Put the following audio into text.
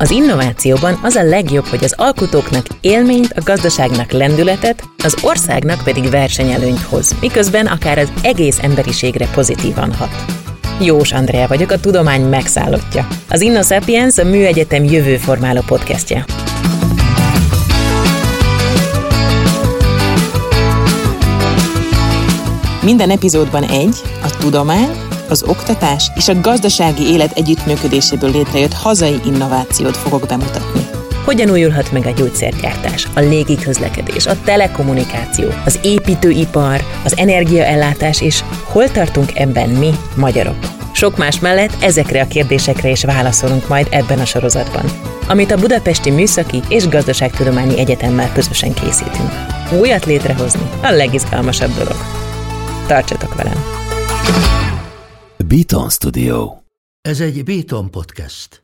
Az innovációban az a legjobb, hogy az alkotóknak élményt, a gazdaságnak lendületet, az országnak pedig versenyelőnyt hoz, miközben akár az egész emberiségre pozitívan hat. Jós Andrea vagyok, a tudomány megszállottja. Az InnoSapiens a Műegyetem jövőformáló podcastja. Minden epizódban egy, a tudomány, az oktatás és a gazdasági élet együttműködéséből létrejött hazai innovációt fogok bemutatni. Hogyan újulhat meg a gyógyszergyártás, a légiközlekedés, a telekommunikáció, az építőipar, az energiaellátás és hol tartunk ebben mi, magyarok? Sok más mellett ezekre a kérdésekre is válaszolunk majd ebben a sorozatban, amit a Budapesti Műszaki és Gazdaságtudományi Egyetemmel közösen készítünk. Újat létrehozni a legizgalmasabb dolog. Tartsatok velem! Beaton Studio. Ez egy Béton podcast.